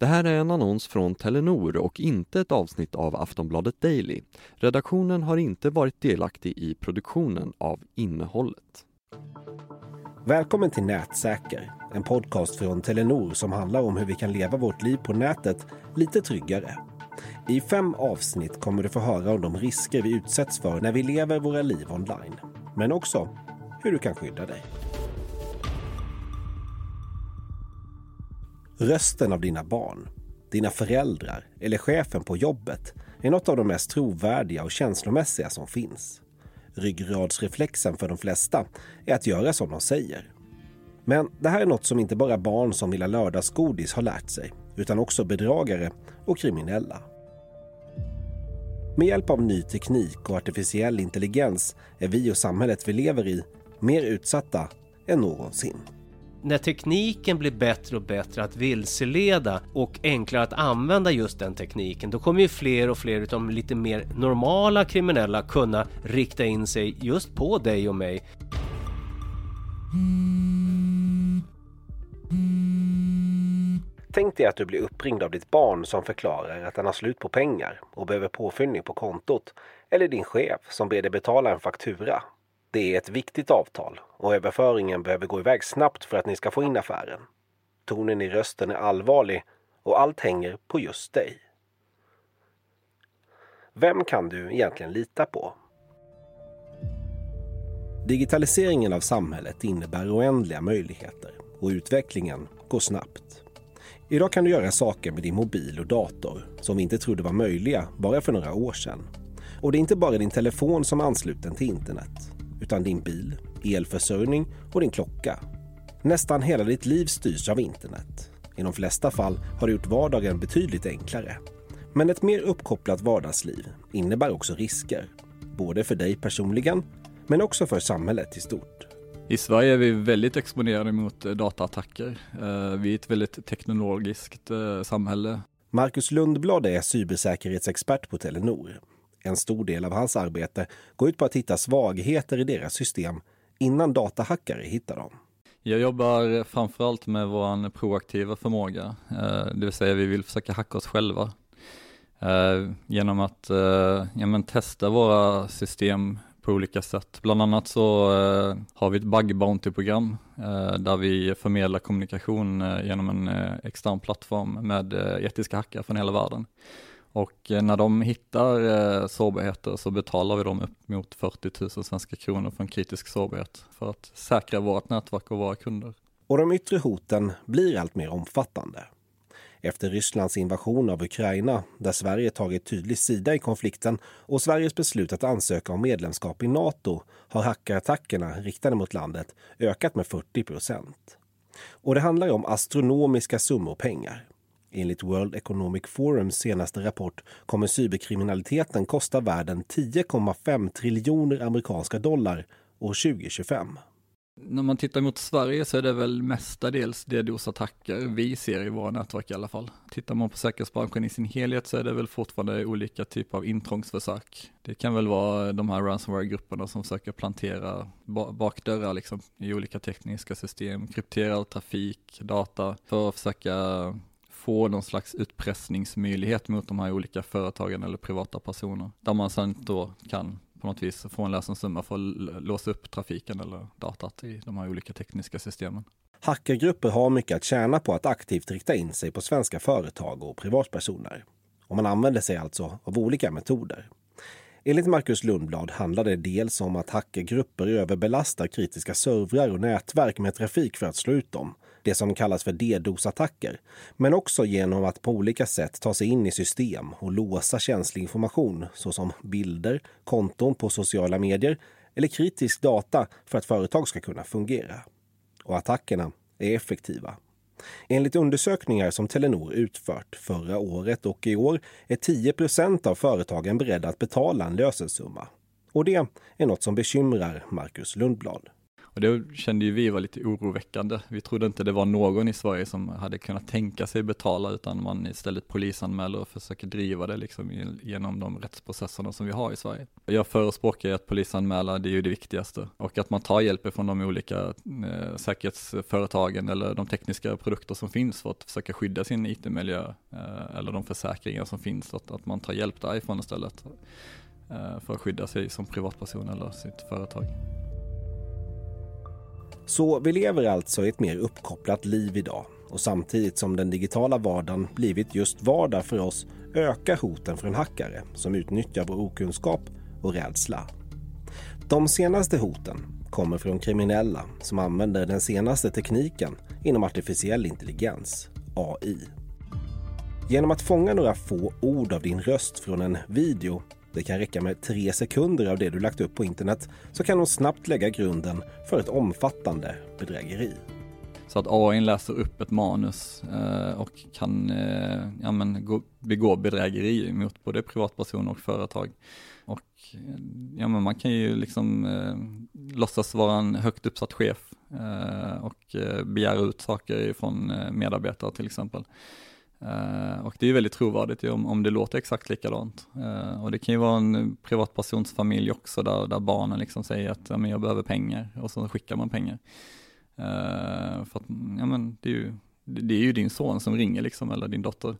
Det här är en annons från Telenor och inte ett avsnitt av Aftonbladet Daily. Redaktionen har inte varit delaktig i produktionen av innehållet. Välkommen till Nätsäker, en podcast från Telenor som handlar om hur vi kan leva vårt liv på nätet lite tryggare. I fem avsnitt kommer du få höra om de risker vi utsätts för när vi lever våra liv online. Men också hur du kan skydda dig. Rösten av dina barn, dina föräldrar eller chefen på jobbet är något av de mest trovärdiga och känslomässiga som finns. Ryggradsreflexen för de flesta är att göra som de säger. Men det här är något som inte bara barn som vill ha lördagsgodis har lärt sig, utan också bedragare och kriminella. Med hjälp av ny teknik och artificiell intelligens är vi och samhället vi lever i mer utsatta än någonsin. När tekniken blir bättre och bättre att vilseleda och enklare att använda just den tekniken, då kommer ju fler och fler av de lite mer normala kriminella kunna rikta in sig just på dig och mig. Tänk dig att du blir uppringd av ditt barn som förklarar att den har slut på pengar och behöver påfyllning på kontot. Eller din chef som ber dig betala en faktura. Det är ett viktigt avtal och överföringen behöver gå iväg snabbt för att ni ska få in affären. Tonen i rösten är allvarlig och allt hänger på just dig. Vem kan du egentligen lita på? Digitaliseringen av samhället innebär oändliga möjligheter och utvecklingen går snabbt. Idag kan du göra saker med din mobil och dator som vi inte trodde var möjliga bara för några år sedan. Och det är inte bara din telefon som är ansluten till internet, utan din bil, elförsörjning och din klocka. Nästan hela ditt liv styrs av internet. I de flesta fall har det gjort vardagen betydligt enklare. Men ett mer uppkopplat vardagsliv innebär också risker. Både för dig personligen, men också för samhället i stort. I Sverige är vi väldigt exponerade mot eh, dataattacker. Eh, vi är ett väldigt teknologiskt eh, samhälle. Marcus Lundblad är cybersäkerhetsexpert på Telenor. En stor del av hans arbete går ut på att hitta svagheter i deras system innan datahackare hittar dem. Jag jobbar framförallt med vår proaktiva förmåga, eh, det vill säga vi vill försöka hacka oss själva. Eh, genom att eh, ja, men testa våra system på olika sätt. Bland annat så har vi ett bug bounty-program där vi förmedlar kommunikation genom en extern plattform med etiska hackare från hela världen. Och eh, när de hittar eh, sårbarheter så betalar vi dem upp mot 40 000 svenska kronor för en kritisk sårbarhet för att säkra vårt nätverk och våra kunder. Och de yttre hoten blir allt mer omfattande efter Rysslands invasion av Ukraina där Sverige tagit tydlig sida i konflikten och Sveriges beslut att ansöka om medlemskap i Nato har hackerattackerna riktade mot landet ökat med 40 procent. Och det handlar om astronomiska summor pengar. Enligt World Economic Forums senaste rapport kommer cyberkriminaliteten kosta världen 10,5 triljoner amerikanska dollar år 2025. När man tittar mot Sverige så är det väl mestadels DDoS-attacker vi ser i våra nätverk i alla fall. Tittar man på säkerhetsbranschen i sin helhet så är det väl fortfarande olika typer av intrångsförsök. Det kan väl vara de här ransomware-grupperna som försöker plantera bakdörrar liksom i olika tekniska system, krypterad trafik, data för att försöka få någon slags utpressningsmöjlighet mot de här olika företagen eller privata personer. Där man sen då kan på något vis få en lösensumma för att låsa upp trafiken eller datat i de här olika tekniska systemen. Hackergrupper har mycket att tjäna på att aktivt rikta in sig på svenska företag och privatpersoner. Och man använder sig alltså av olika metoder. Enligt Marcus Lundblad handlar det dels om att hackergrupper överbelastar kritiska servrar och nätverk med trafik för att slå ut dem det som kallas för DDoS-attacker, men också genom att på olika sätt ta sig in i system och låsa känslig information såsom bilder, konton på sociala medier eller kritisk data för att företag ska kunna fungera. Och attackerna är effektiva. Enligt undersökningar som Telenor utfört förra året och i år är 10% av företagen beredda att betala en lösensumma. Och det är något som bekymrar Marcus Lundblad. Och det kände ju vi var lite oroväckande. Vi trodde inte det var någon i Sverige som hade kunnat tänka sig betala utan man istället polisanmäler och försöker driva det liksom genom de rättsprocesserna som vi har i Sverige. Jag förespråkar ju att polisanmäla, det är ju det viktigaste. Och att man tar hjälp från de olika eh, säkerhetsföretagen eller de tekniska produkter som finns för att försöka skydda sin IT-miljö eh, eller de försäkringar som finns, att, att man tar hjälp därifrån istället eh, för att skydda sig som privatperson eller sitt företag. Så vi lever alltså i ett mer uppkopplat liv idag och samtidigt som den digitala vardagen blivit just vardag för oss ökar hoten från hackare som utnyttjar vår okunskap och rädsla. De senaste hoten kommer från kriminella som använder den senaste tekniken inom artificiell intelligens, AI. Genom att fånga några få ord av din röst från en video det kan räcka med tre sekunder av det du lagt upp på internet så kan de snabbt lägga grunden för ett omfattande bedrägeri. Så att AI läser upp ett manus eh, och kan eh, ja, men, gå, begå bedrägeri mot både privatpersoner och företag. Och eh, ja, men man kan ju liksom eh, låtsas vara en högt uppsatt chef eh, och eh, begära ut saker från eh, medarbetare till exempel. Uh, och det är väldigt trovärdigt om, om det låter exakt likadant. Uh, och det kan ju vara en privatpersons familj också där, där barnen liksom säger att ja, men jag behöver pengar och så skickar man pengar. Uh, för att, ja men det är, ju, det, det är ju din son som ringer liksom, eller din dotter.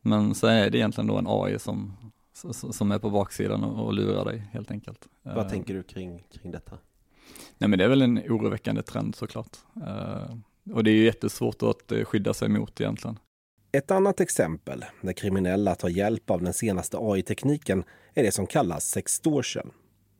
Men så är det egentligen då en AI som, som är på baksidan och, och lurar dig helt enkelt. Vad tänker du kring, kring detta? Nej men det är väl en oroväckande trend såklart. och det är ju jättesvårt att skydda sig mot egentligen. Ett annat exempel där kriminella tar hjälp av den senaste AI-tekniken är det som kallas sextortion.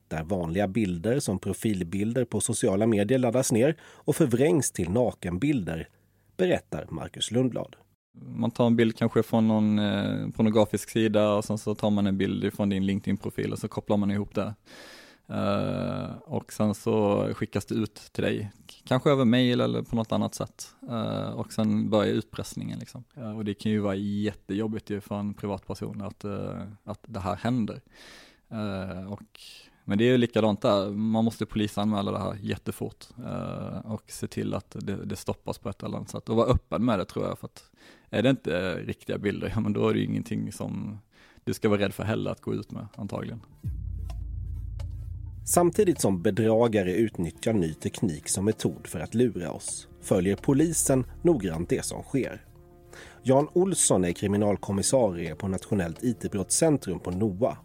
Där vanliga bilder som profilbilder på sociala medier laddas ner och förvrängs till nakenbilder, berättar Marcus Lundblad. Man tar en bild kanske från någon eh, pornografisk sida och sen så tar man en bild från din LinkedIn-profil och så kopplar man ihop det. Uh, och sen så skickas det ut till dig, kanske över mail eller på något annat sätt. Uh, och sen börjar utpressningen liksom. Uh, och det kan ju vara jättejobbigt ju för en privatperson att, att det här händer. och, men det är ju likadant där, man måste polisanmäla det här jättefort och se till att det, det, stoppas på ett eller annat sätt. Och vara öppen med det tror jag, för att är det inte riktiga bilder, ja men då är det ju ingenting som du ska vara rädd för heller att gå ut med antagligen. Samtidigt som bedragare utnyttjar ny teknik som metod för att lura oss följer polisen noggrant det som sker. Jan Olsson är kriminalkommissarie på Nationellt IT-brottscentrum på NOA.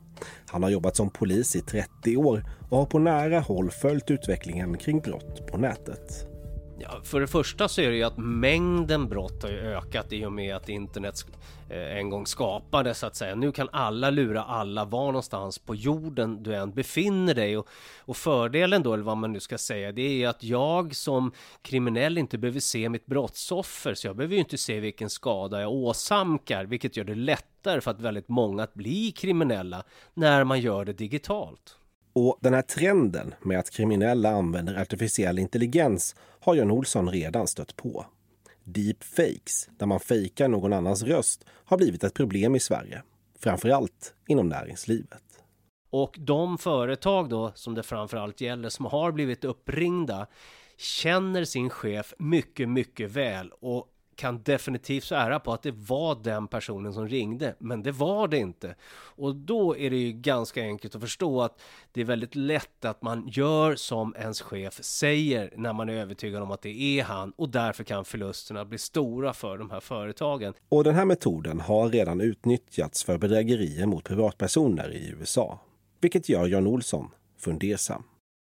Han har jobbat som polis i 30 år och har på nära håll följt utvecklingen kring brott på nätet. Ja, för det första så är det ju att mängden brott har ju ökat i och med att internet eh, en gång skapades så att säga. Nu kan alla lura alla var någonstans på jorden du än befinner dig och, och fördelen då, eller vad man nu ska säga, det är att jag som kriminell inte behöver se mitt brottsoffer, så jag behöver ju inte se vilken skada jag åsamkar, vilket gör det lättare för att väldigt många att bli kriminella när man gör det digitalt. Och den här trenden med att kriminella använder artificiell intelligens har Jan Olsson redan stött på. Deepfakes, där man fejkar någon annans röst, har blivit ett problem i Sverige. Framförallt inom näringslivet. Och de företag då som det framförallt gäller som har blivit uppringda känner sin chef mycket, mycket väl och kan definitivt svära på att det var den personen som ringde, men det var det inte. Och då är det ju ganska enkelt att förstå att det är väldigt lätt att man gör som ens chef säger när man är övertygad om att det är han och därför kan förlusterna bli stora för de här företagen. Och den här metoden har redan utnyttjats för bedrägerier mot privatpersoner i USA, vilket gör Jan Olsson fundersam.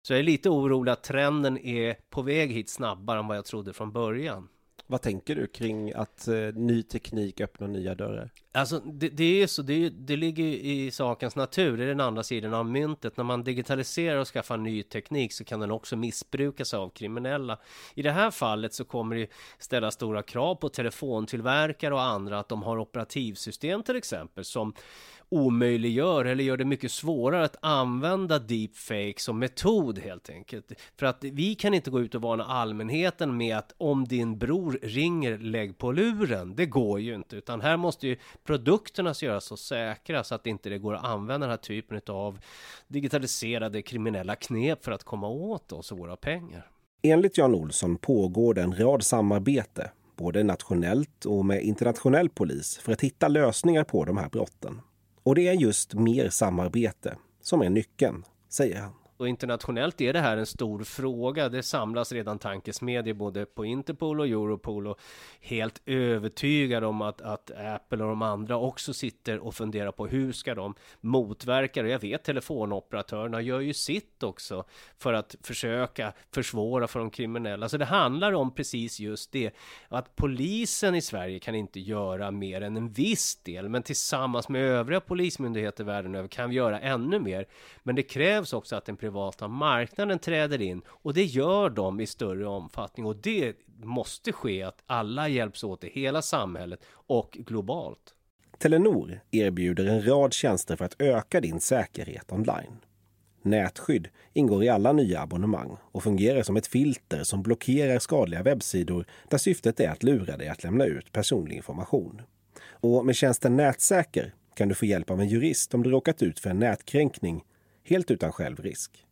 Så jag är lite orolig att trenden är på väg hit snabbare än vad jag trodde från början. Vad tänker du kring att eh, ny teknik öppnar nya dörrar? Alltså det, det är så, det, det ligger i sakens natur, det är den andra sidan av myntet. När man digitaliserar och skaffar ny teknik så kan den också missbrukas av kriminella. I det här fallet så kommer det ställa stora krav på telefontillverkare och andra att de har operativsystem till exempel som omöjliggör eller gör det mycket svårare att använda deepfake som metod helt enkelt. För att vi kan inte gå ut och varna allmänheten med att om din bror ringer, lägg på luren. Det går ju inte, utan här måste ju produkterna göras så säkra så att det inte går att använda den här typen av digitaliserade kriminella knep för att komma åt oss och våra pengar. Enligt Jan Olsson pågår det en rad samarbete, både nationellt och med internationell polis, för att hitta lösningar på de här brotten. Och det är just mer samarbete som är nyckeln, säger han. Och internationellt är det här en stor fråga. Det samlas redan tankesmedjor både på Interpol och Europol och helt övertygad om att, att Apple och de andra också sitter och funderar på hur ska de motverka det. Jag vet telefonoperatörerna gör ju sitt också för att försöka försvåra för de kriminella. Så det handlar om precis just det. Att polisen i Sverige kan inte göra mer än en viss del, men tillsammans med övriga polismyndigheter världen över kan vi göra ännu mer. Men det krävs också att en privata marknaden träder in och det gör de i större omfattning och det måste ske att alla hjälps åt i hela samhället och globalt. Telenor erbjuder en rad tjänster för att öka din säkerhet online. Nätskydd ingår i alla nya abonnemang och fungerar som ett filter som blockerar skadliga webbsidor där syftet är att lura dig att lämna ut personlig information. Och med tjänsten Nätsäker kan du få hjälp av en jurist om du råkat ut för en nätkränkning helt utan självrisk.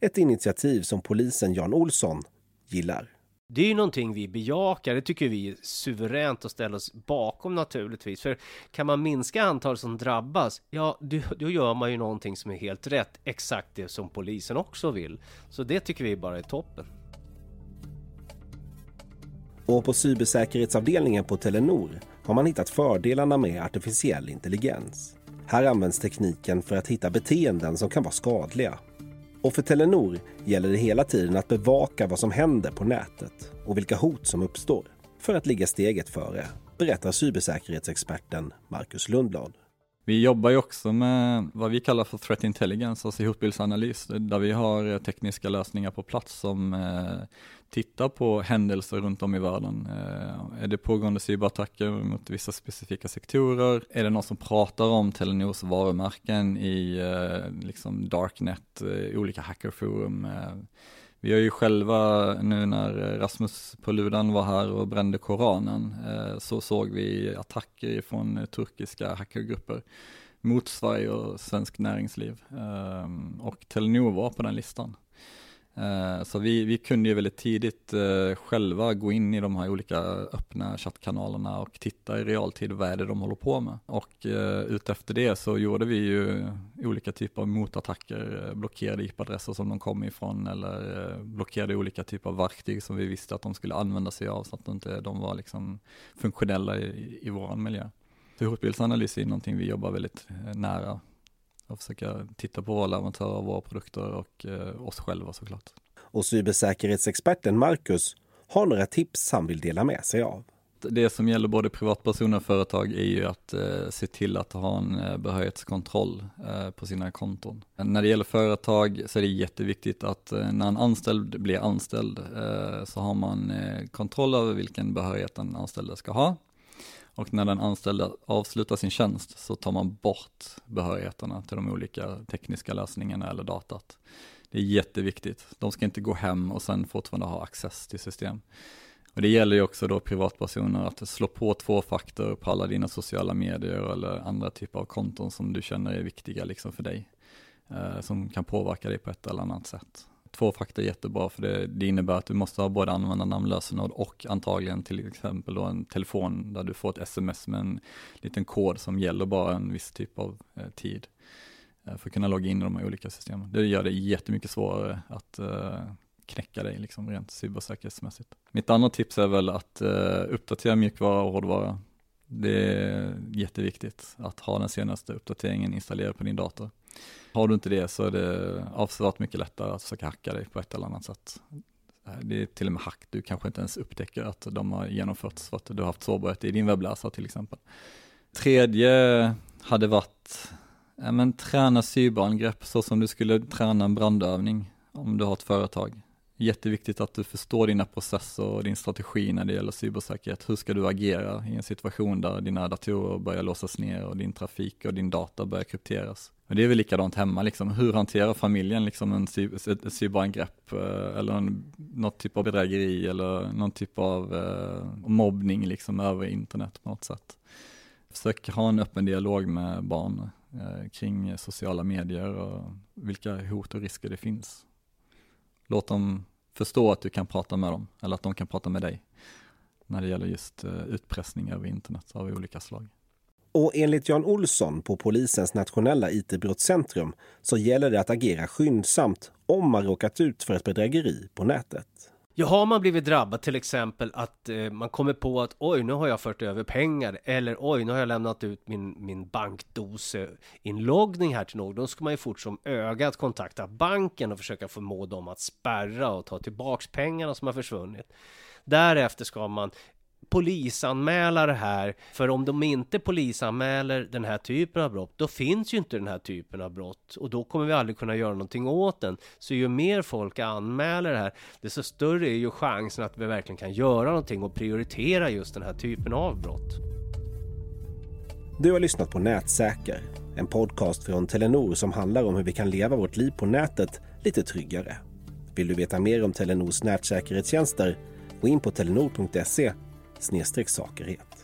Ett initiativ som polisen Jan Olsson gillar. Det är ju någonting vi bejakar, det tycker vi är suveränt att ställa oss bakom naturligtvis. För kan man minska antalet som drabbas, ja då gör man ju någonting som är helt rätt. Exakt det som polisen också vill. Så det tycker vi bara är toppen. Och på cybersäkerhetsavdelningen på Telenor har man hittat fördelarna med artificiell intelligens. Här används tekniken för att hitta beteenden som kan vara skadliga. Och för Telenor gäller det hela tiden att bevaka vad som händer på nätet och vilka hot som uppstår för att ligga steget före, berättar cybersäkerhetsexperten Marcus Lundblad. Vi jobbar ju också med vad vi kallar för threat intelligence, alltså hotbildsanalys, där vi har eh, tekniska lösningar på plats som eh, tittar på händelser runt om i världen. Eh, är det pågående cyberattacker mot vissa specifika sektorer? Är det någon som pratar om Telenors varumärken i liksom darknet, olika hackerforum? Vi har ju själva, nu när Rasmus på Ludan var här och brände Koranen, eh, så såg vi attacker från turkiska hackergrupper mot Sverige och svensk näringsliv. Ehm, och Telenor var på den listan. Eh, så vi, vi kunde ju väldigt tidigt eh, själva gå in i de här olika öppna chattkanalerna och titta i realtid vad är det de håller på med. Och eh, utefter det så gjorde vi ju olika typer av motattacker, blockerade IP-adresser som de kom ifrån eller blockerade olika typer av verktyg som vi visste att de skulle använda sig av så att de inte de var liksom funktionella i, i vår miljö. Så hotbildsanalys är någonting vi jobbar väldigt nära och försöka titta på våra leverantörer, våra produkter och eh, oss själva såklart. Och cybersäkerhetsexperten Marcus har några tips han vill dela med sig av. Det som gäller både privatpersoner och företag är ju att eh, se till att ha en eh, behörighetskontroll eh, på sina konton. När det gäller företag så är det jätteviktigt att eh, när en anställd blir anställd eh, så har man kontroll över vilken behörighet den anställde ska ha och när den anställda avslutar sin tjänst så tar man bort behörigheterna till de olika tekniska lösningarna eller datat. Det är jätteviktigt. De ska inte gå hem och sen fortfarande ha access till system. Och det gäller ju också då privatpersoner att slå på två faktor på alla dina sociala medier eller andra typer av konton som du känner är viktiga liksom för dig. Eh, som kan påverka dig på ett eller annat sätt två fakta är jättebra för det, det innebär att du måste ha både användarnamn, lösenord och antagligen till exempel då en telefon där du får ett sms med en liten kod som gäller bara en viss typ av eh, tid eh, för att kunna logga in i de här olika systemen. Det gör det jättemycket svårare att eh, knäcka dig liksom rent cybersäkerhetsmässigt. Mitt andra tips är väl att eh, uppdatera mjukvara och hårdvara. Det är jätteviktigt att ha den senaste uppdateringen installerad på din dator. Har du inte det så är det avsevärt mycket lättare att försöka hacka dig på ett eller annat sätt. Eh, det är till och med hack du kanske inte ens upptäcker att de har genomförts för att du har haft sårbarhet i din webbläsare till exempel. Tredje hade varit, ja men träna cyberangrepp så som du skulle träna en brandövning om du har ett företag. Jätteviktigt att du förstår dina processer och din strategi när det gäller cybersäkerhet. Hur ska du agera i en situation där dina datorer börjar låsas ner och din trafik och din data börjar krypteras? Och det är väl likadant hemma, liksom. hur hanterar familjen liksom en ett cyberangrepp eh, eller en, något typ av bedrägeri eller någon typ av eh, mobbning liksom över internet på något sätt. Försök ha en öppen dialog med barn eh, kring sociala medier och vilka hot och risker det finns. Låt dem förstå att du kan prata med dem, eller att de kan prata med dig. När det gäller just eh, utpressning över internet av olika slag. Och enligt Jan Olsson på polisens nationella IT-brottscentrum så gäller det att agera skyndsamt om man råkat ut för ett bedrägeri på nätet. Ja, har man blivit drabbad till exempel att eh, man kommer på att oj, nu har jag fört över pengar eller oj, nu har jag lämnat ut min, min bankdoseinloggning här till någon. Då ska man ju fort som ögat kontakta banken och försöka förmå dem att spärra och ta tillbaks pengarna som har försvunnit. Därefter ska man polisanmäla det här. För om de inte polisanmäler den här typen av brott, då finns ju inte den här typen av brott. Och då kommer vi aldrig kunna göra någonting åt den. Så ju mer folk anmäler det här, desto större är ju chansen att vi verkligen kan göra någonting och prioritera just den här typen av brott. Du har lyssnat på Nätsäker, en podcast från Telenor som handlar om hur vi kan leva vårt liv på nätet lite tryggare. Vill du veta mer om Telenors nätsäkerhetstjänster? Gå in på telenor.se sakerhet.